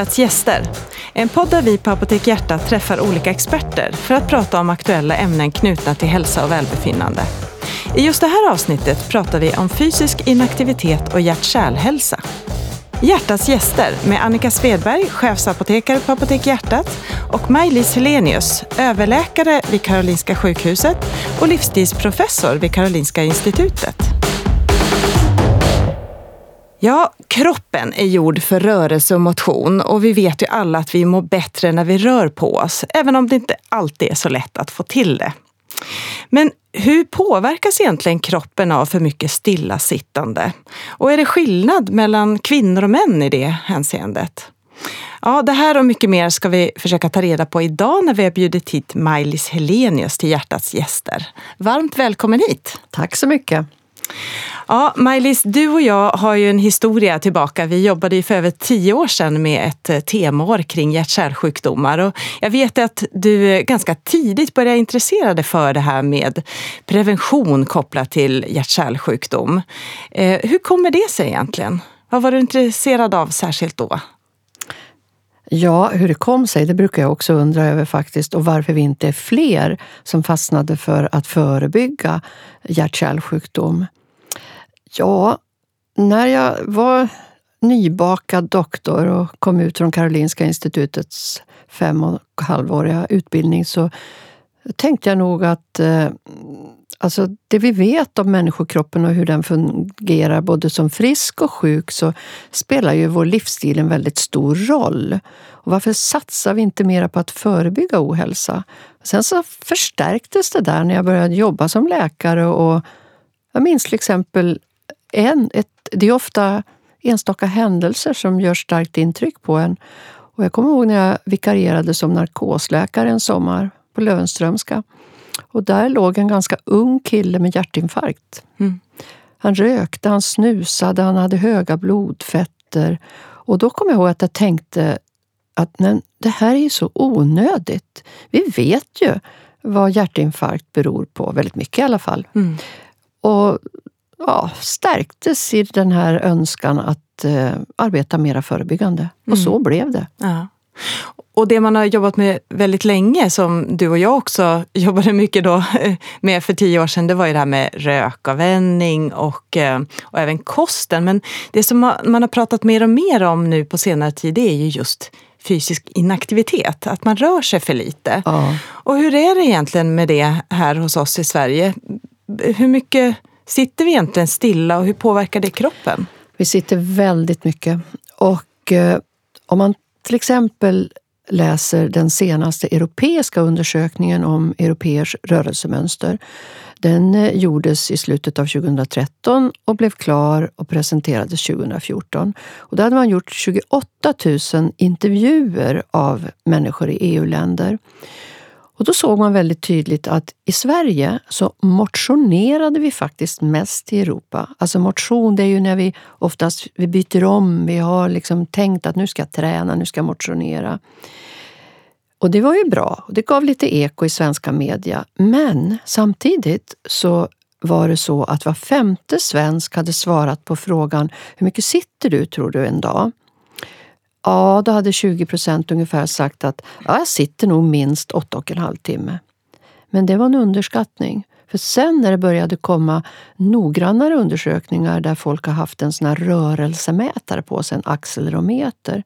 Hjärtats gäster. En podd där vi på Apotek Hjärta träffar olika experter för att prata om aktuella ämnen knutna till hälsa och välbefinnande. I just det här avsnittet pratar vi om fysisk inaktivitet och hjärt-kärlhälsa. Hjärtats gäster med Annika Svedberg, chefsapotekare på Apotek Hjärtat och Maj-Lis Helenius, överläkare vid Karolinska sjukhuset och livsstilsprofessor vid Karolinska institutet. Ja, kroppen är gjord för rörelse och motion och vi vet ju alla att vi mår bättre när vi rör på oss, även om det inte alltid är så lätt att få till det. Men hur påverkas egentligen kroppen av för mycket stillasittande? Och är det skillnad mellan kvinnor och män i det hänseendet? Ja, det här och mycket mer ska vi försöka ta reda på idag när vi har bjudit hit Maj-Lis Helenius till Hjärtats gäster. Varmt välkommen hit! Tack så mycket! Ja, Maj-Lis, du och jag har ju en historia tillbaka. Vi jobbade ju för över tio år sedan med ett eh, temaår kring hjärt-kärlsjukdomar. Och jag vet att du eh, ganska tidigt började intressera dig för det här med prevention kopplat till hjärt-kärlsjukdom. Eh, hur kommer det sig egentligen? Vad var du intresserad av särskilt då? Ja, hur det kom sig, det brukar jag också undra över faktiskt. Och varför vi inte är fler som fastnade för att förebygga hjärt-kärlsjukdom. Ja, när jag var nybakad doktor och kom ut från Karolinska institutets fem och halvåriga utbildning så tänkte jag nog att eh, alltså det vi vet om människokroppen och hur den fungerar både som frisk och sjuk så spelar ju vår livsstil en väldigt stor roll. Och varför satsar vi inte mera på att förebygga ohälsa? Sen så förstärktes det där när jag började jobba som läkare och jag minns till exempel en, ett, det är ofta enstaka händelser som gör starkt intryck på en. Och jag kommer ihåg när jag vikarierade som narkosläkare en sommar på Löwenströmska. Och där låg en ganska ung kille med hjärtinfarkt. Mm. Han rökte, han snusade, han hade höga blodfetter. Och då kom jag ihåg att jag tänkte att men, det här är ju så onödigt. Vi vet ju vad hjärtinfarkt beror på, väldigt mycket i alla fall. Mm. Och ja, stärktes i den här önskan att eh, arbeta mera förebyggande. Och så mm. blev det. Ja. Och det man har jobbat med väldigt länge, som du och jag också jobbade mycket då med för tio år sedan, det var ju det här med rökavvänjning och, eh, och även kosten. Men det som man har pratat mer och mer om nu på senare tid, det är ju just fysisk inaktivitet, att man rör sig för lite. Ja. Och hur är det egentligen med det här hos oss i Sverige? Hur mycket Sitter vi egentligen stilla och hur påverkar det kroppen? Vi sitter väldigt mycket. Och eh, om man till exempel läser den senaste europeiska undersökningen om europeers rörelsemönster. Den eh, gjordes i slutet av 2013 och blev klar och presenterades 2014. Och då hade man gjort 28 000 intervjuer av människor i EU-länder. Och då såg man väldigt tydligt att i Sverige så motionerade vi faktiskt mest i Europa. Alltså motion, det är ju när vi oftast vi byter om. Vi har liksom tänkt att nu ska jag träna, nu ska jag motionera. Och det var ju bra. Det gav lite eko i svenska media. Men samtidigt så var det så att var femte svensk hade svarat på frågan Hur mycket sitter du, tror du, en dag? Ja, då hade 20 procent ungefär sagt att ja, jag sitter nog minst åtta och en halv timme. Men det var en underskattning. För sen när det började komma noggrannare undersökningar där folk har haft en sån här rörelsemätare på sig, en accelerometer.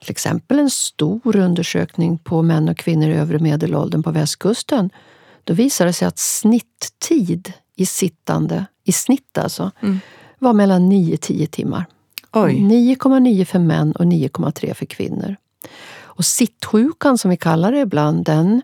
Till exempel en stor undersökning på män och kvinnor i övre medelåldern på västkusten. Då visade det sig att snitttid i sittande, i snitt alltså, mm. var mellan 9-10 timmar. 9,9 för män och 9,3 för kvinnor. Och sittsjukan som vi kallar det ibland, den,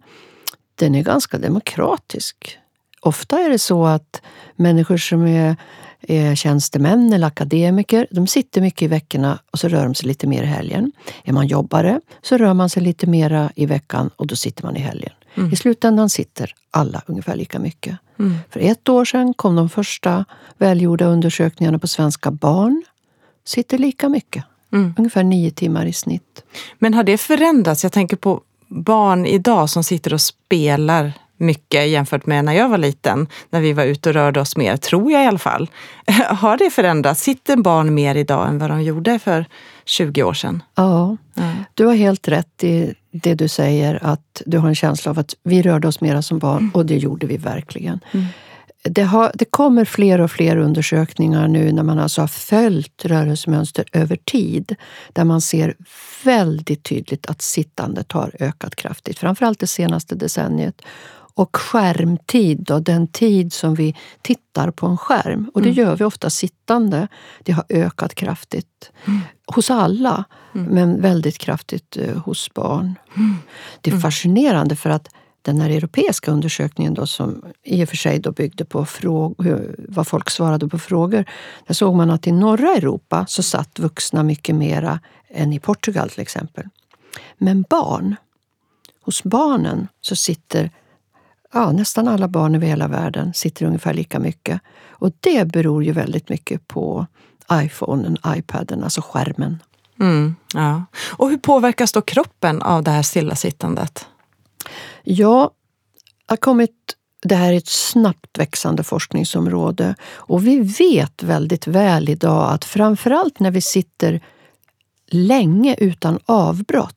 den är ganska demokratisk. Ofta är det så att människor som är, är tjänstemän eller akademiker, de sitter mycket i veckorna och så rör de sig lite mer i helgen. Är man jobbare så rör man sig lite mera i veckan och då sitter man i helgen. Mm. I slutändan sitter alla ungefär lika mycket. Mm. För ett år sedan kom de första välgjorda undersökningarna på svenska barn sitter lika mycket. Mm. Ungefär nio timmar i snitt. Men har det förändrats? Jag tänker på barn idag som sitter och spelar mycket jämfört med när jag var liten, när vi var ute och rörde oss mer, tror jag i alla fall. Har det förändrats? Sitter barn mer idag än vad de gjorde för 20 år sedan? Ja, ja. du har helt rätt i det du säger, att du har en känsla av att vi rörde oss mera som barn, mm. och det gjorde vi verkligen. Mm. Det, har, det, kommer fler och fler undersökningar nu när man alltså har följt rörelsemönster över tid, där man ser väldigt tydligt att sittandet har ökat kraftigt, framförallt det senaste decenniet. Och skärmtid, då, den tid som vi tittar på en skärm, och det mm. gör vi ofta sittande, det har ökat kraftigt. Mm. Hos alla, mm. men väldigt kraftigt eh, hos barn. Mm. Det är mm. fascinerande för att den här europeiska undersökningen då, som i och för sig då byggde på frågor, vad folk svarade på frågor. Där såg man att i norra Europa så satt vuxna mycket mera än i Portugal till exempel. Men barn, hos barnen så sitter ja, nästan alla barn över hela världen sitter ungefär lika mycket. Och det beror ju väldigt mycket på iPhonen, iPaden, alltså skärmen. Mm, ja. Och hur påverkas då kroppen av det här stillasittandet? Ja, har kommit, det här är ett snabbt växande forskningsområde och vi vet väldigt väl idag att framförallt när vi sitter länge utan avbrott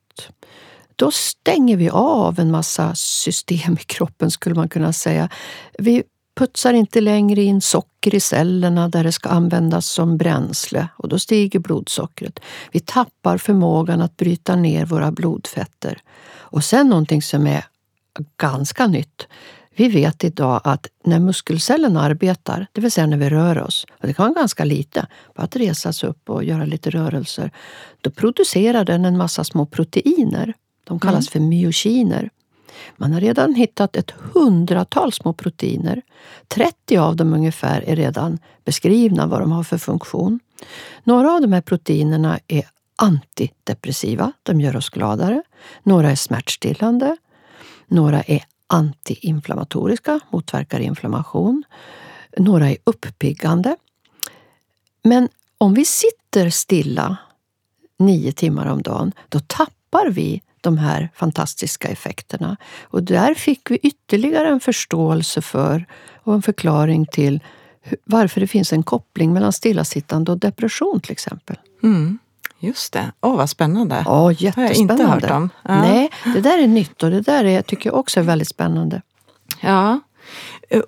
då stänger vi av en massa system i kroppen skulle man kunna säga. Vi putsar inte längre in socker i cellerna där det ska användas som bränsle och då stiger blodsockret. Vi tappar förmågan att bryta ner våra blodfetter. Och sen någonting som är ganska nytt. Vi vet idag att när muskelcellerna arbetar, det vill säga när vi rör oss, och det kan vara ganska lite, bara att resa sig upp och göra lite rörelser, då producerar den en massa små proteiner. De kallas mm. för myokiner. Man har redan hittat ett hundratal små proteiner. 30 av dem ungefär är redan beskrivna vad de har för funktion. Några av de här proteinerna är antidepressiva, de gör oss gladare. Några är smärtstillande. Några är antiinflammatoriska, motverkar inflammation. Några är uppiggande. Men om vi sitter stilla nio timmar om dagen, då tappar vi de här fantastiska effekterna. Och där fick vi ytterligare en förståelse för och en förklaring till varför det finns en koppling mellan stillasittande och depression till exempel. Mm. Just det. Åh, oh, vad spännande. Ja, jättespännande. Det har jag inte hört om. Ja. Nej, det där är nytt och det där är, tycker jag också är väldigt spännande. Ja.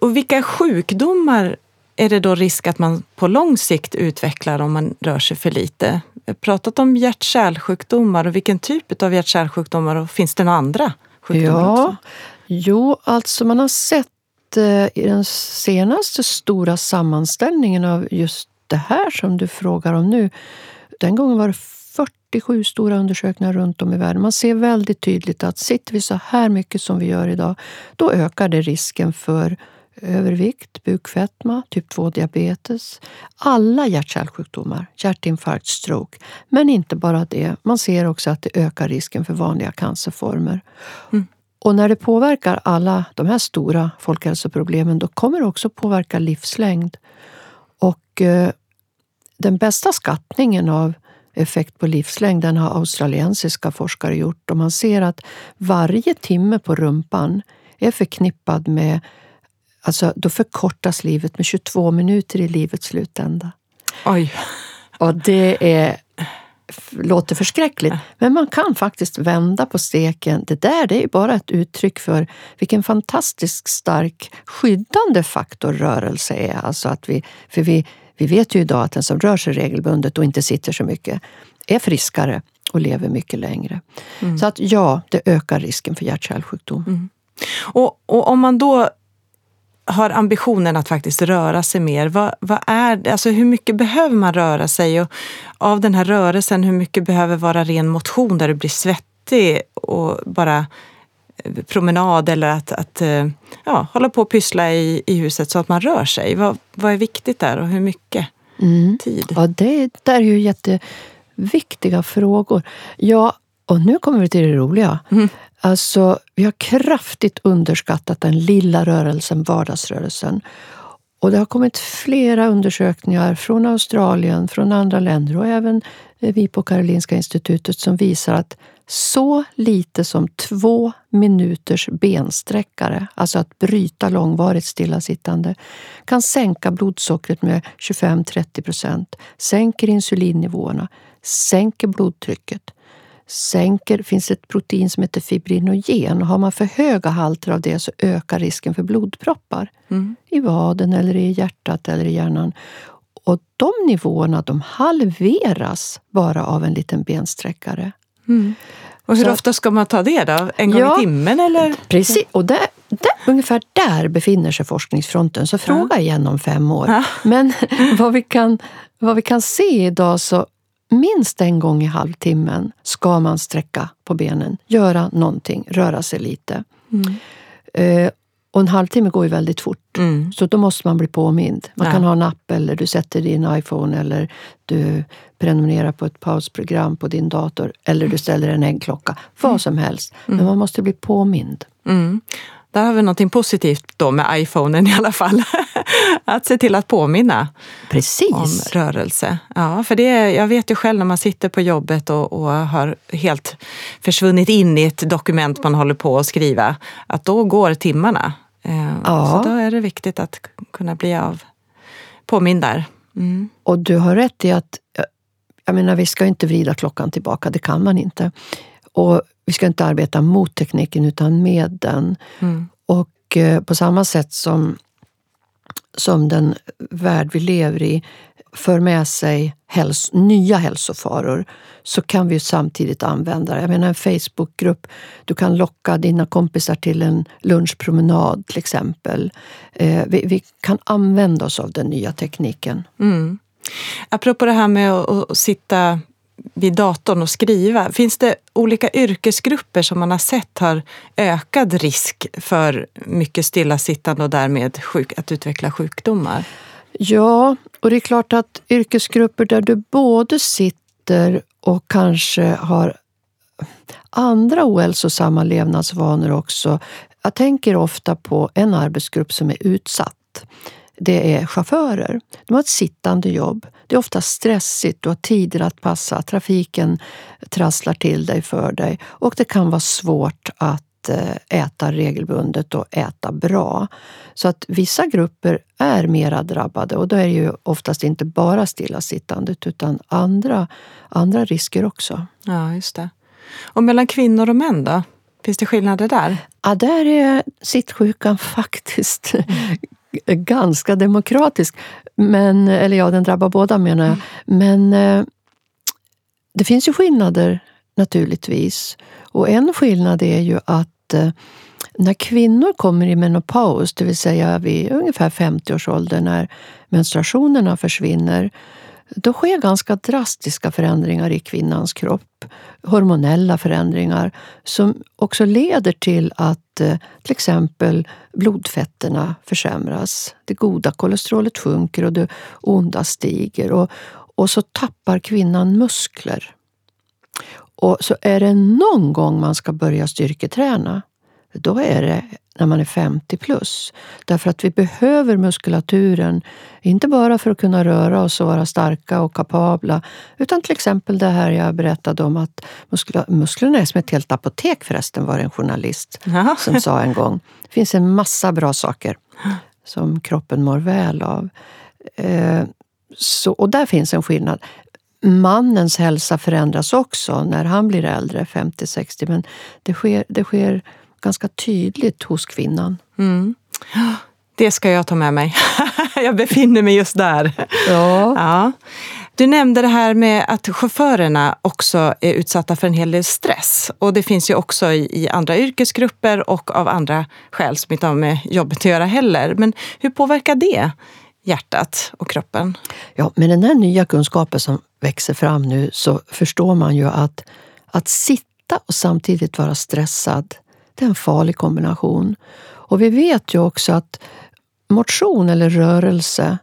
Och vilka sjukdomar är det då risk att man på lång sikt utvecklar om man rör sig för lite? Vi har pratat om hjärt-kärlsjukdomar och vilken typ av hjärt-kärlsjukdomar och finns det några andra sjukdomar ja, också? Jo, alltså man har sett eh, i den senaste stora sammanställningen av just det här som du frågar om nu den gången var det 47 stora undersökningar runt om i världen. Man ser väldigt tydligt att sitter vi så här mycket som vi gör idag, då ökar det risken för övervikt, bukfetma, typ 2-diabetes, alla hjärt-kärlsjukdomar, hjärtinfarkt, stroke. Men inte bara det, man ser också att det ökar risken för vanliga cancerformer. Mm. Och när det påverkar alla de här stora folkhälsoproblemen, då kommer det också påverka livslängd. Och eh, den bästa skattningen av effekt på livslängd den har australiensiska forskare gjort och man ser att varje timme på rumpan är förknippad med Alltså, då förkortas livet med 22 minuter i livets slutända. Oj! Och det är, låter förskräckligt, men man kan faktiskt vända på steken. Det där det är bara ett uttryck för vilken fantastiskt stark skyddande faktor rörelse är. Alltså att vi, för vi, vi vet ju idag att den som rör sig regelbundet och inte sitter så mycket är friskare och lever mycket längre. Mm. Så att ja, det ökar risken för hjärt-kärlsjukdom. Mm. Och, och om man då har ambitionen att faktiskt röra sig mer. Vad, vad är Alltså hur mycket behöver man röra sig? Och av den här rörelsen, hur mycket behöver vara ren motion där du blir svettig och bara promenad eller att, att eh, ja, hålla på och pyssla i, i huset så att man rör sig. Vad, vad är viktigt där och hur mycket mm. tid? Ja, det där är ju jätteviktiga frågor. Ja, och nu kommer vi till det roliga. Mm. Alltså, vi har kraftigt underskattat den lilla rörelsen, vardagsrörelsen. Och det har kommit flera undersökningar från Australien, från andra länder och även vi på Karolinska institutet som visar att Så lite som två minuters bensträckare, alltså att bryta långvarigt stillasittande, kan sänka blodsockret med 25-30 procent, sänker insulinnivåerna, sänker blodtrycket, sänker, finns ett protein som heter fibrinogen. Har man för höga halter av det så ökar risken för blodproppar mm. i vaden, eller i hjärtat eller i hjärnan. Och de nivåerna de halveras bara av en liten bensträckare. Mm. Och hur så, ofta ska man ta det då? En gång ja, i timmen eller? Precis, och där, där, ungefär där befinner sig forskningsfronten. Så fråga ja. igen om fem år. Ja. Men vad vi, kan, vad vi kan se idag så minst en gång i halvtimmen ska man sträcka på benen, göra någonting, röra sig lite. Mm. Eh, och en halvtimme går ju väldigt fort, mm. så då måste man bli påmind. Man ja. kan ha en app eller du sätter din iPhone eller du prenumererar på ett pausprogram på din dator eller du ställer en äggklocka. Vad som helst. Men mm. man måste bli påmind. Mm. Där har vi någonting positivt då med iPhonen i alla fall. att se till att påminna Precis. om rörelse. Ja, för det, jag vet ju själv när man sitter på jobbet och, och har helt försvunnit in i ett dokument man håller på att skriva, att då går timmarna. Eh, ja. Så då är det viktigt att kunna bli av påmind där. Mm. Och du har rätt i att, jag menar vi ska inte vrida klockan tillbaka, det kan man inte. Och vi ska inte arbeta mot tekniken utan med den. Mm. Och eh, på samma sätt som, som den värld vi lever i för med sig häls nya hälsofaror så kan vi samtidigt använda det. Jag menar en Facebookgrupp, du kan locka dina kompisar till en lunchpromenad till exempel. Eh, vi, vi, kan använda oss av den nya tekniken. Mm. Apropå det här med att, att sitta vid datorn och skriva. Finns det olika yrkesgrupper som man har sett har ökad risk för mycket stillasittande och därmed sjuk, att utveckla sjukdomar? Ja, och det är klart att yrkesgrupper där du både sitter och kanske har andra ohälsosamma levnadsvanor också. Jag tänker ofta på en arbetsgrupp som är utsatt det är chaufförer. De har ett sittande jobb. Det är ofta stressigt, du har tider att passa, trafiken trasslar till dig för dig och det kan vara svårt att eh, äta regelbundet och äta bra. Så att vissa grupper är mera drabbade och då är det ju oftast inte bara stillasittandet utan andra, andra risker också. Ja, just det. Och mellan kvinnor och män då? Finns det skillnader där? Ja, där är sittsjukan faktiskt mm ganska demokratisk. Men, eller ja, den drabbar båda menar jag. Men eh, det finns ju skillnader naturligtvis. Och en skillnad är ju att eh, när kvinnor kommer i menopaus, det vill säga vid ungefär 50-årsåldern när menstruationerna försvinner, då sker ganska drastiska förändringar i kvinnans kropp. Hormonella förändringar som också leder till att eh, till exempel blodfetterna försämras. Det goda kolesterolet sjunker och det onda stiger. Och, och så tappar kvinnan muskler. Och så är det någon gång man ska börja styrketräna, då är det när man är 50 plus. Därför att vi behöver muskulaturen, inte bara för att kunna röra oss och vara starka och kapabla, utan till exempel det här jag berättade om att musklerna är som ett helt apotek förresten, var det en journalist Jaha. som sa en gång. Det finns en massa bra saker som kroppen mår väl av. Eh, så, och där finns en skillnad. Mannens hälsa förändras också när han blir äldre, 50-60, men det sker, det sker ganska tydligt hos kvinnan. Mm. Det ska jag ta med mig. jag befinner mig just där. Ja. ja. Du nämnde det här med att chaufförerna också är utsatta för en hel del stress. Och det finns ju också i, andra yrkesgrupper och av andra skäl som inte har med jobbet att göra heller. Men hur påverkar det hjärtat och kroppen? Ja, med den här nya kunskapen som växer fram nu så förstår man ju att, att sitta och samtidigt vara stressad, det är en farlig kombination. Och vi vet ju också att motion eller rörelse,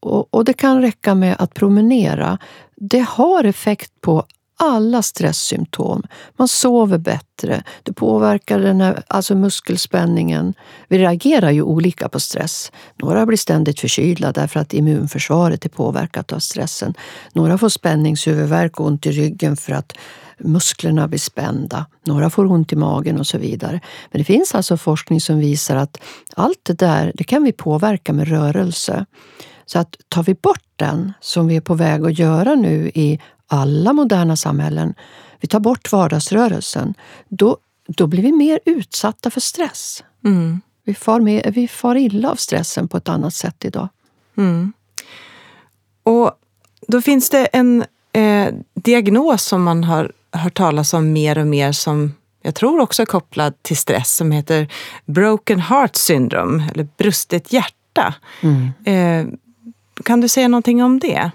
och, och det kan räcka med att promenera, det har effekt på alla stresssymptom. Man sover bättre, det påverkar den här, alltså muskelspänningen. Vi reagerar ju olika på stress. Några blir ständigt förkylda därför att immunförsvaret är påverkat av stressen. Några får spänningshuvudvärk och ont i ryggen för att musklerna blir spända. Några får ont i magen och så vidare. Men det finns alltså forskning som visar att allt det där det kan vi påverka med rörelse. Så att tar vi bort den, som vi är på väg att göra nu i alla moderna samhällen, vi tar bort vardagsrörelsen, då, då blir vi mer utsatta för stress. Mm. Vi, far med, vi far illa av stressen på ett annat sätt idag. Mm. Och då finns det en eh, diagnos som man har hört talas om mer och mer som jag tror också är kopplad till stress som heter broken heart syndrome, eller brustet hjärta. Mm. Eh, kan du säga någonting om det?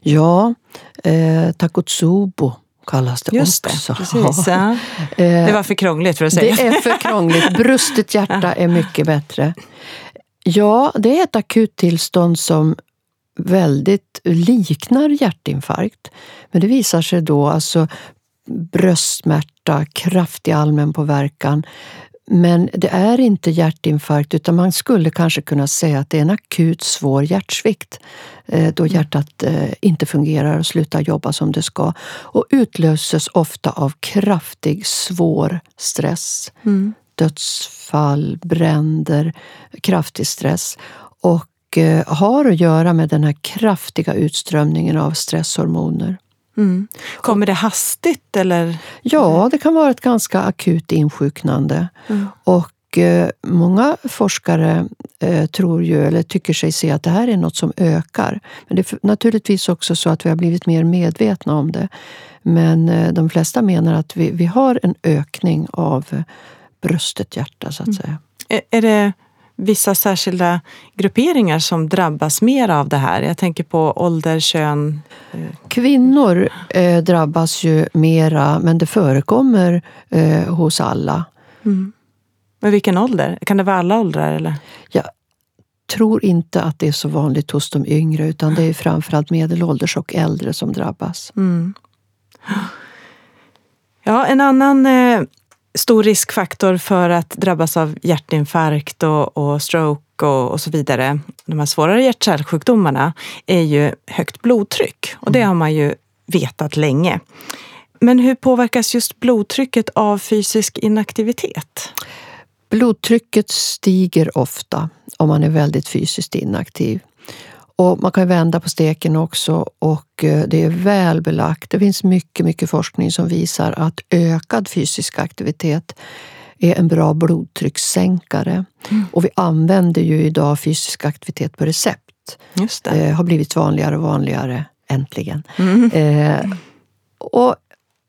Ja, eh, Takotsubo kallas det Just också. Det, precis, ja. Eh, det var för krångligt för att säga. Det är för krångligt. Brustet hjärta är mycket bättre. Ja, det är ett akut tillstånd som väldigt liknar hjärtinfarkt. Men det visar sig då alltså bröstsmärta, kraftig allmänpåverkan. Men det är inte hjärtinfarkt utan man skulle kanske kunna säga att det är en akut svår hjärtsvikt eh, då mm. hjärtat eh, inte fungerar och slutar jobba som det ska och utlöses ofta av kraftig, svår stress. Mm. Dödsfall, bränder, kraftig stress. Och Eh, har att göra med den här kraftiga utströmningen av stresshormoner. Mm. Kommer det hastigt? Eller? Ja, det kan vara ett ganska akut insjuknande. Mm. Och eh, många forskare eh, tror ju, eller tycker sig se att det här är något som ökar. Men det är naturligtvis också så att vi har blivit mer medvetna om det. Men eh, de flesta menar att vi, vi har en ökning av bröstet hjärta, så att mm. säga. Är, är det vissa särskilda grupperingar som drabbas mer av det här? Jag tänker på ålder, kön. Kvinnor eh, drabbas ju mera, men det förekommer eh, hos alla. Mm. Men vilken ålder? Kan det vara alla åldrar? Eller? Jag tror inte att det är så vanligt hos de yngre, utan det är framförallt medelålders och äldre som drabbas. Mm. Ja, en annan eh, stor riskfaktor för att drabbas av hjärtinfarkt och, och stroke och, och, så vidare, de här svårare hjärt-kärlsjukdomarna, är ju högt blodtryck. Och det mm. har man ju vetat länge. Men hur påverkas just blodtrycket av fysisk inaktivitet? Blodtrycket stiger ofta om man är väldigt fysiskt inaktiv. Och man kan vända på steken också och eh, det är väl belagt. Det finns mycket, mycket forskning som visar att ökad fysisk aktivitet är en bra blodtryckssänkare. Mm. Och vi använder ju idag fysisk aktivitet på recept. Just det. Eh, har blivit vanligare och vanligare, äntligen. Mm. Eh, och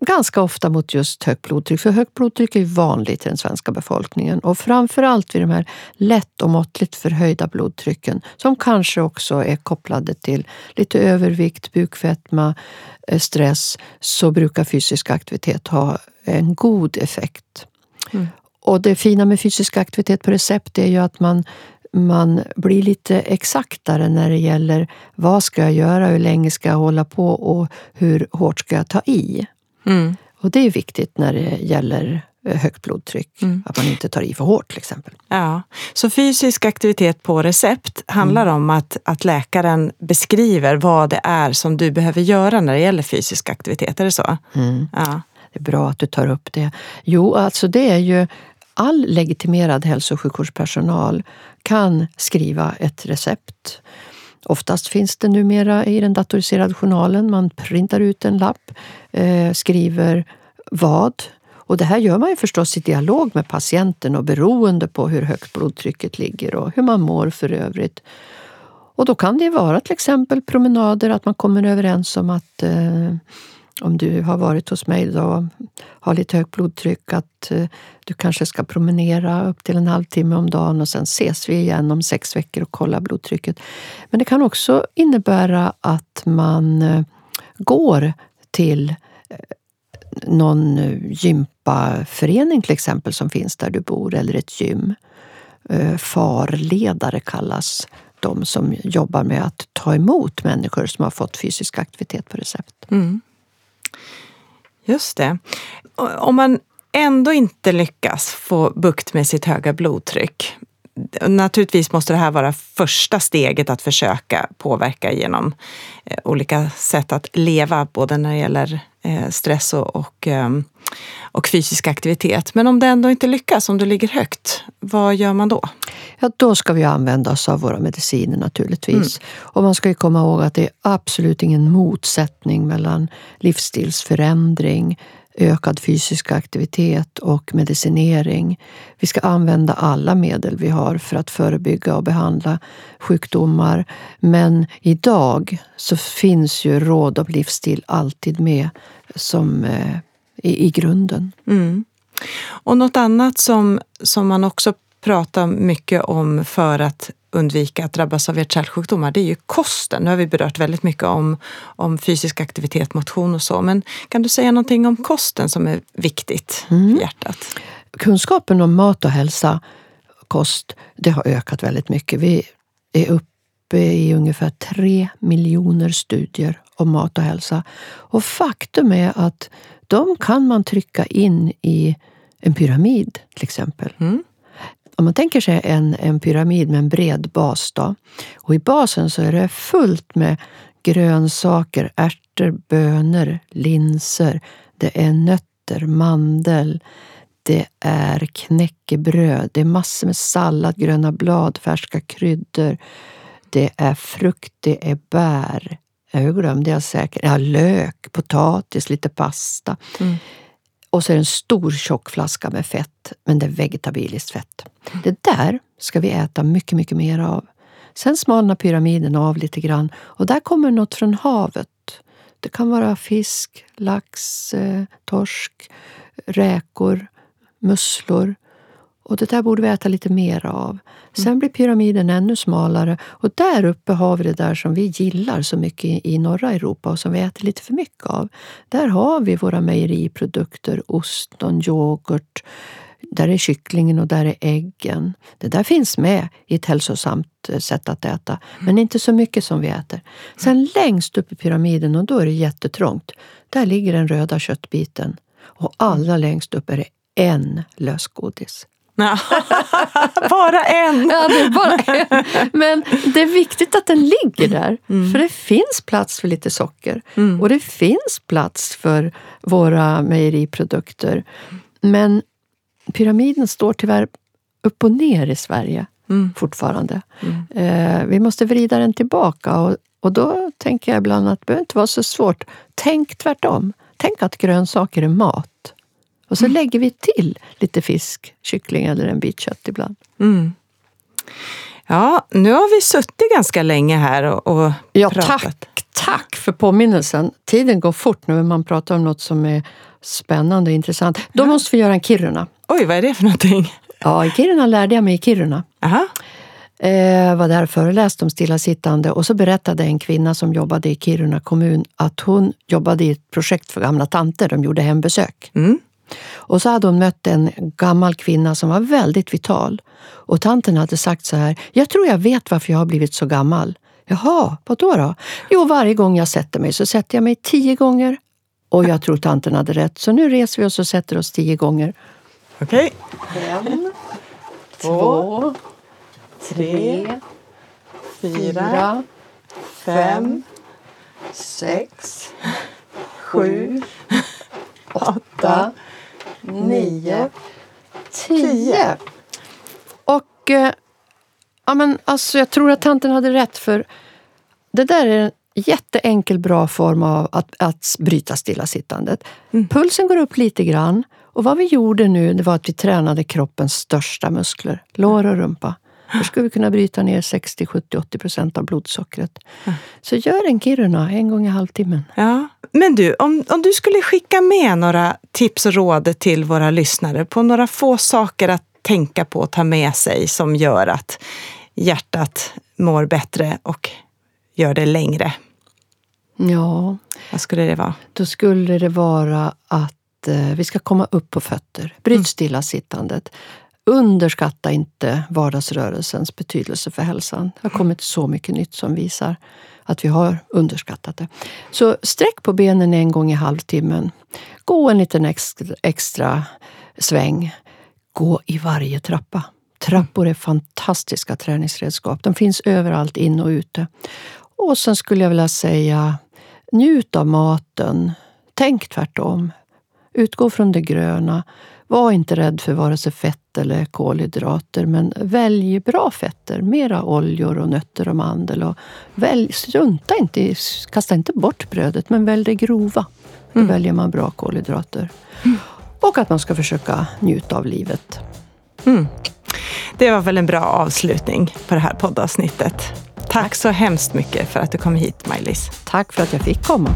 ganska ofta mot just högt blodtryck. För högt blodtryck är vanligt i den svenska befolkningen och framförallt vid de här lätt och måttligt förhöjda blodtrycken som kanske också är kopplade till lite övervikt, bukfetma, eh, stress så brukar fysisk aktivitet ha en god effekt. Mm. Och det fina med fysisk aktivitet på recept är ju att man man blir lite exaktare när det gäller vad ska jag göra, hur länge ska jag hålla på och hur hårt ska jag ta i. Mm. Och det är viktigt när det gäller eh, högt blodtryck, mm. att man inte tar i för hårt till exempel. Ja, Så fysisk aktivitet på recept handlar mm. om att, att läkaren beskriver vad det är som du behöver göra när det gäller fysisk aktivitet, är det så? Mm. Ja. Det är bra att du tar upp det. Jo, alltså det är ju all legitimerad hälso och sjukvårdspersonal kan skriva ett recept Oftast finns det numera i den datoriserade journalen. Man printar ut en lapp, eh, skriver vad. Och det här gör man ju förstås i dialog med patienten och beroende på hur högt blodtrycket ligger och hur man mår för övrigt. Och då kan det vara till exempel promenader, att man kommer överens om att eh, om du har varit hos mig idag och har lite högt blodtryck att eh, du kanske ska promenera upp till en halvtimme om dagen och sen ses vi igen om sex veckor och kollar blodtrycket. Men det kan också innebära att man eh, går till eh, någon gympaförening till exempel som finns där du bor eller ett gym. Farledare kallas de som jobbar med att ta emot människor som har fått fysisk aktivitet på recept. Mm. Just det. Om man ändå inte lyckas få bukt med sitt höga blodtryck, Naturligtvis måste det här vara första steget att försöka påverka genom eh, olika sätt att leva, både när det gäller eh, stress och, och, ehm, och, fysisk aktivitet. Men om det ändå inte lyckas, om du ligger högt, vad gör man då? Ja, då ska vi använda oss av våra mediciner naturligtvis. Mm. Och man ska ju komma ihåg att det är absolut ingen motsättning mellan livsstilsförändring, ökad fysisk aktivitet och medicinering. Vi ska använda alla medel vi har för att förebygga och behandla sjukdomar. Men idag så finns ju råd om livsstil alltid med som eh, i, i grunden. Mm. Och något annat som, som man också pratar mycket om för att undvika att drabbas av hjärt-kärlsjukdomar, det är ju kosten. Nu har vi berört väldigt mycket om, om fysisk aktivitet, motion och så. Men kan du säga någonting om kosten som är viktigt mm. för hjärtat? Kunskapen om mat och hälsa, kost, det har ökat väldigt mycket. Vi är uppe i ungefär tre miljoner studier om mat och hälsa. Och faktum är att de kan man trycka in i en pyramid till exempel. Mm. Om man tänker sig en, en pyramid med en bred bas då, och i basen så är det fullt med grönsaker, ärtor, bönor, linser. Det är nötter, mandel, det är knäckebröd, det är massor med sallad, gröna blad, färska kryddor. Det är frukt, det är bär. Jag glömde jag säkert. Ja, lök, potatis, lite pasta. Mm. Och så är det en stor tjock flaska med fett, men det är vegetabiliskt fett. Det där ska vi äta mycket, mycket mer av. Sen smalnar pyramiden av lite grann och där kommer något från havet. Det kan vara fisk, lax, eh, torsk, räkor, musslor. Och det där borde vi äta lite mer av. Sen blir pyramiden ännu smalare och där uppe har vi det där som vi gillar så mycket i norra Europa och som vi äter lite för mycket av. Där har vi våra mejeriprodukter, ost, och yoghurt, där är kycklingen och där är äggen. Det där finns med i ett hälsosamt eh, sätt att äta, men inte så mycket som vi äter. Sen längst upp i pyramiden, och då är det jättetrångt, där ligger den röda köttbiten. Och allra längst upp är det en lösgodis. bara en! ja, det är bara en. Men det är viktigt att den ligger där. Mm. För det finns plats för lite socker. Mm. Och det finns plats för våra mejeriprodukter. Men pyramiden står tyvärr upp och ner i Sverige mm. fortfarande. Mm. Eh, vi måste vrida den tillbaka. Och, och då tänker jag ibland att det behöver inte vara så svårt. Tänk tvärtom. Tänk att grönsaker är mat. Och så mm. lägger vi till lite fisk, kyckling eller en bit kött ibland. Mm. Ja, nu har vi suttit ganska länge här och, och ja, pratat. Tack, tack för påminnelsen. Tiden går fort när man pratar om något som är spännande och intressant. Då ja. måste vi göra en Kiruna. Oj, vad är det för någonting? Ja, i Kiruna lärde jag mig i Kiruna. Aha. Eh, var där och föreläste om stillasittande och så berättade en kvinna som jobbade i Kiruna kommun att hon jobbade i ett projekt för gamla tanter. De gjorde hembesök. Mm. Och så hade hon mött en gammal kvinna som var väldigt vital. Och tanten hade sagt så här, jag tror jag vet varför jag har blivit så gammal. Jaha, vad då, då? Jo, varje gång jag sätter mig så sätter jag mig tio gånger. Och jag tror tanten hade rätt, så nu reser vi oss och sätter oss tio gånger. Okej. En, två, tre, fyra, fem, sex, sju, åtta, nio, tio. Och eh, ja, men alltså, jag tror att tanten hade rätt för det där är en jätteenkel bra form av att, att bryta stillasittandet. Mm. Pulsen går upp lite grann och vad vi gjorde nu det var att vi tränade kroppens största muskler, lår och rumpa. Då skulle vi kunna bryta ner 60, 70, 80 procent av blodsockret. Så gör en Kiruna en gång i halvtimmen. Ja. Men du, om, om du skulle skicka med några tips och råd till våra lyssnare på några få saker att tänka på och ta med sig som gör att hjärtat mår bättre och gör det längre. Ja. Vad skulle det vara? Då skulle det vara att eh, vi ska komma upp på fötter. Bryt mm. stillasittandet. Underskatta inte vardagsrörelsens betydelse för hälsan. Det har kommit så mycket nytt som visar att vi har underskattat det. Så sträck på benen en gång i halvtimmen. Gå en liten extra, extra sväng. Gå i varje trappa. Trappor är fantastiska träningsredskap. De finns överallt, in och ute. Och sen skulle jag vilja säga, njut av maten. tänk tvärtom. Utgå från det gröna. Var inte rädd för vare sig fett eller kolhydrater, men välj bra fetter. Mera oljor och nötter och mandel. Och välj, strunta inte kasta inte bort brödet, men välj det grova. Då mm. väljer man bra kolhydrater. Mm. Och att man ska försöka njuta av livet. Mm. Det var väl en bra avslutning på det här poddavsnittet. Tack så hemskt mycket för att du kom hit, Maj-Lis. Tack för att jag fick komma.